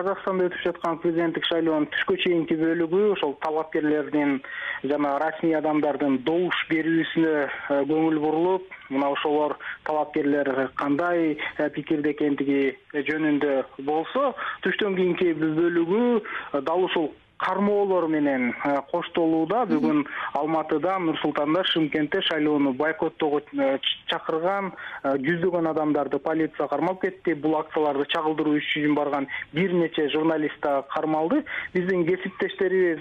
казакстанда өтүп жаткан президенттик шайлоонун түшкө чейинки бөлүгү ошол талапкерлердин жана расмий адамдардын добуш берүүсүнө э, көңүл бурулуп мына ошолор талапкерлер кандай э, пикирде экендиги жөнүндө болсо түштөн кийинки бөлүгү дал ушул кармоолор менен э, коштолууда бүгүн алматыда нур султанда шымкентте шайлоону бойкоттоого э, чакырган э, жүздөгөн адамдарды полиция кармап кетти. Бул акцияларды чагылдыруу үчүн барган бир нече журналист дагы кармалды. Биздин кесиптештерибиз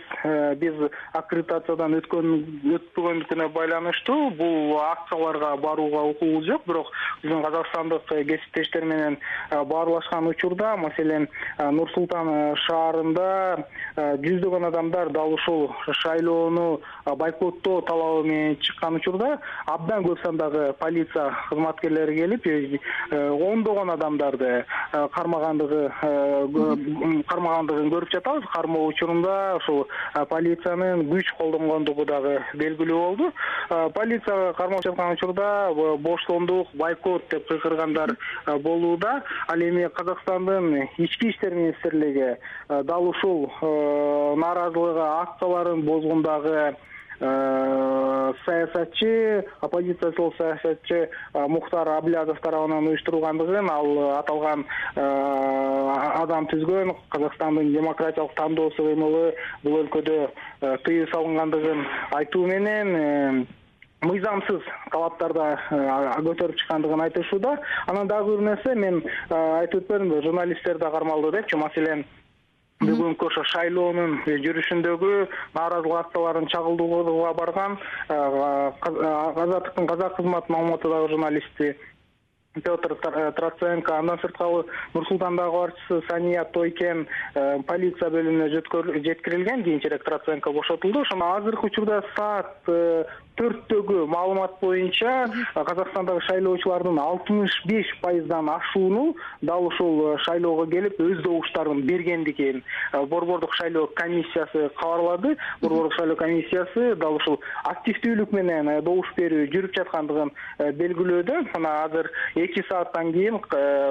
биз аккредитациядан өткөн өтпөгөндүкүнө байланыштуу. Бул акцияларга барууга укугубуз жок бирок биздин казакстандык кесиптештер менен баарлашкан учурда маселен нур султан шаарында жүздөгөн адамдар дал ушул шайлоону бойкоттоо талабы менен чыккан учурда абдан көп сандагы полиция кызматкерлери келип э, ондогон адамдарды э, кармагандыгы э, кармагандыгын көрүп жатабыз. Кармоо учурунда ушул полициянын күч колдонгондугу дагы белгилүү болду. Полицияга кармап жаткан учурда боштондук бойкот деп кыйкыргандар болууда. Ал эми казакстандын ички иштер министрлиги дал ушул нааразылыгы акцияларын бозгондагы э, саясатчы оппозициячыл саясатчы э, мухтар аблязов тарабынан уюштурулгандыгын ал аталган э, адам түзгөн казакстандын демократиялык тандоосу кыймылы бул өлкөдө тыюу салынгандыгын айтуу менен мыйзамсыз талаптарды көтөрүп чыккандыгын айтышууда. Анан дагы бир нерсе мен айтып өтпөдүмбү журналисттер да кармалды депчи маселен бүгүнкү ошо шайлоонун жүрүшүндөгү нааразылык акцияларын чагылдырууга барган азаттыктын казак кызматынын алматыдагы журналисти петр троценко андан сырткары нур султандагы кабарчысы сания тойкен э, полиция бөлүмүнө жеткирилген кийинчерээк троценко бошотулду. Ошону азыркы учурда саат э, төрттөгү маалымат боюнча казакстандагы шайлоочулардын алтымыш беш пайыздан ашууну дал ушул э, шайлоого келип өз добуштарын бергендигин э, борбордук шайлоо комиссиясы кабарлады. Борбордук шайлоо комиссиясы дал ушул активдүүлүк менен э, добуш берүү жүрүп жаткандыгын белгилөөдө. Мына азыр эки сааттан кийин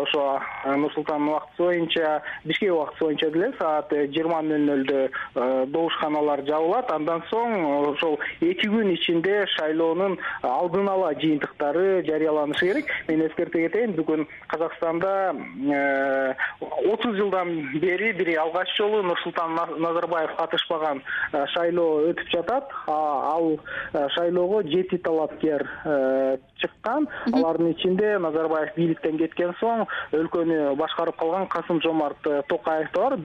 ошо нур султандын убактысы боюнча бишкек убактысы боюнча деле саат жыйырма нөл нөлдө добушканалар жабылат. Андан соң ошол эки күн ичинде шайлоонун алдын ала жыйынтыктары жарыяланышы керек. Мен эскерте кетейин бүгүн казакстанда э, отуз жылдан бери бир алгач жолу нурсултан назарбаев катышпаган э, шайлоо өтүп жатат. Ал э, шайлоого жети талапкер чыккан. Алардын ичинде назарбаев бийликтен кеткен соң өлкөнү башкарып калган касым жомарт токаев да бар